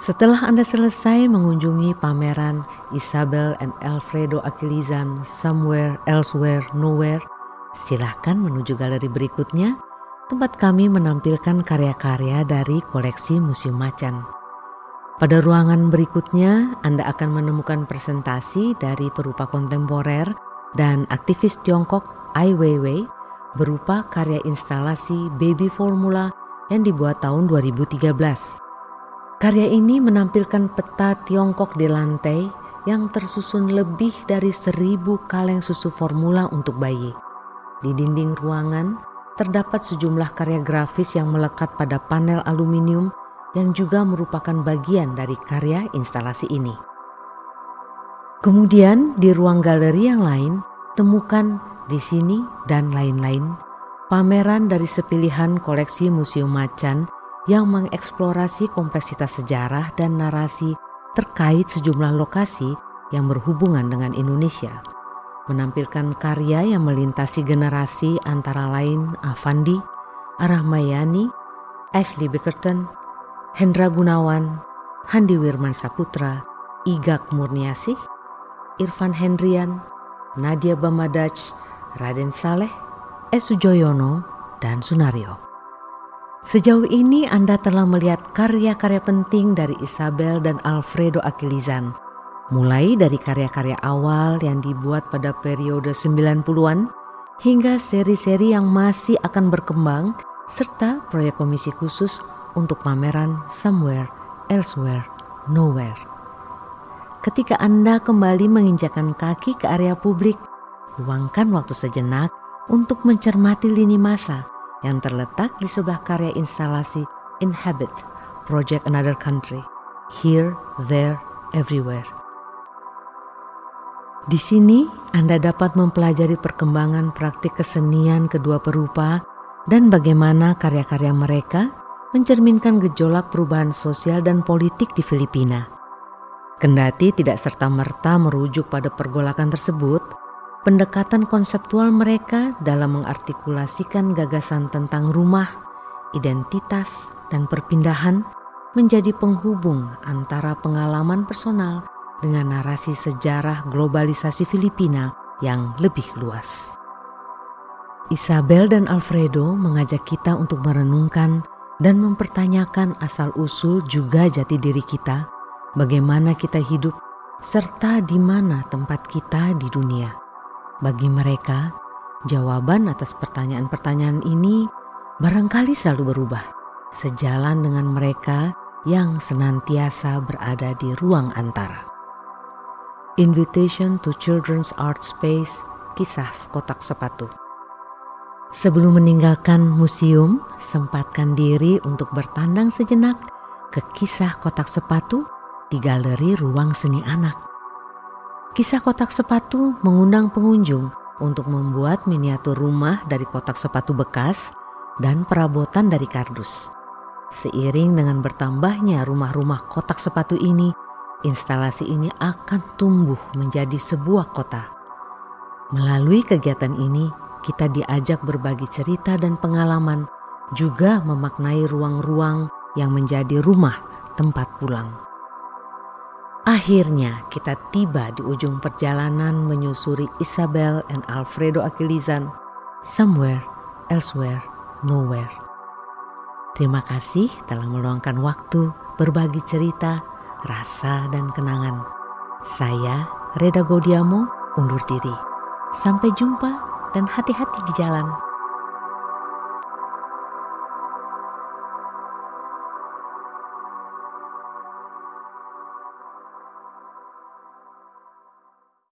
Setelah Anda selesai mengunjungi pameran Isabel and Alfredo Aquilizan Somewhere Elsewhere Nowhere, silahkan menuju galeri berikutnya tempat kami menampilkan karya-karya dari koleksi Museum Macan. Pada ruangan berikutnya, Anda akan menemukan presentasi dari perupa kontemporer dan aktivis Tiongkok Ai Weiwei berupa karya instalasi Baby Formula yang dibuat tahun 2013. Karya ini menampilkan peta Tiongkok di lantai yang tersusun lebih dari seribu kaleng susu formula untuk bayi. Di dinding ruangan terdapat sejumlah karya grafis yang melekat pada panel aluminium yang juga merupakan bagian dari karya instalasi ini. Kemudian di ruang galeri yang lain, temukan di sini dan lain-lain pameran dari sepilihan koleksi Museum Macan yang mengeksplorasi kompleksitas sejarah dan narasi terkait sejumlah lokasi yang berhubungan dengan Indonesia. Menampilkan karya yang melintasi generasi antara lain Avandi, Arahmayani, Ashley Bickerton, Hendra Gunawan, Handi Wirman Saputra, Igak Murniasih, Irfan Hendrian, Nadia Bamadaj, Raden Saleh, Esu Joyono, dan Sunario. Sejauh ini Anda telah melihat karya-karya penting dari Isabel dan Alfredo Aquilizan, mulai dari karya-karya awal yang dibuat pada periode 90-an hingga seri-seri yang masih akan berkembang serta proyek komisi khusus untuk pameran Somewhere, Elsewhere, Nowhere. Ketika Anda kembali menginjakan kaki ke area publik, luangkan waktu sejenak untuk mencermati lini masa – yang terletak di sebelah karya instalasi Inhabit, Project Another Country, Here, There, Everywhere. Di sini Anda dapat mempelajari perkembangan praktik kesenian kedua perupa dan bagaimana karya-karya mereka mencerminkan gejolak perubahan sosial dan politik di Filipina. Kendati tidak serta-merta merujuk pada pergolakan tersebut, pendekatan konseptual mereka dalam mengartikulasikan gagasan tentang rumah, identitas, dan perpindahan menjadi penghubung antara pengalaman personal dengan narasi sejarah globalisasi Filipina yang lebih luas. Isabel dan Alfredo mengajak kita untuk merenungkan dan mempertanyakan asal-usul juga jati diri kita, bagaimana kita hidup, serta di mana tempat kita di dunia. Bagi mereka, jawaban atas pertanyaan-pertanyaan ini barangkali selalu berubah, sejalan dengan mereka yang senantiasa berada di ruang antara. Invitation to Children's Art Space, kisah kotak sepatu. Sebelum meninggalkan museum, sempatkan diri untuk bertandang sejenak ke kisah kotak sepatu di galeri ruang seni anak. Kisah kotak sepatu mengundang pengunjung untuk membuat miniatur rumah dari kotak sepatu bekas dan perabotan dari kardus. Seiring dengan bertambahnya rumah-rumah kotak sepatu ini, instalasi ini akan tumbuh menjadi sebuah kota. Melalui kegiatan ini, kita diajak berbagi cerita dan pengalaman, juga memaknai ruang-ruang yang menjadi rumah tempat pulang. Akhirnya kita tiba di ujung perjalanan menyusuri Isabel and Alfredo Aquilizan, somewhere, elsewhere, nowhere. Terima kasih telah meluangkan waktu berbagi cerita, rasa, dan kenangan. Saya, Reda Godiamo, undur diri. Sampai jumpa dan hati-hati di jalan.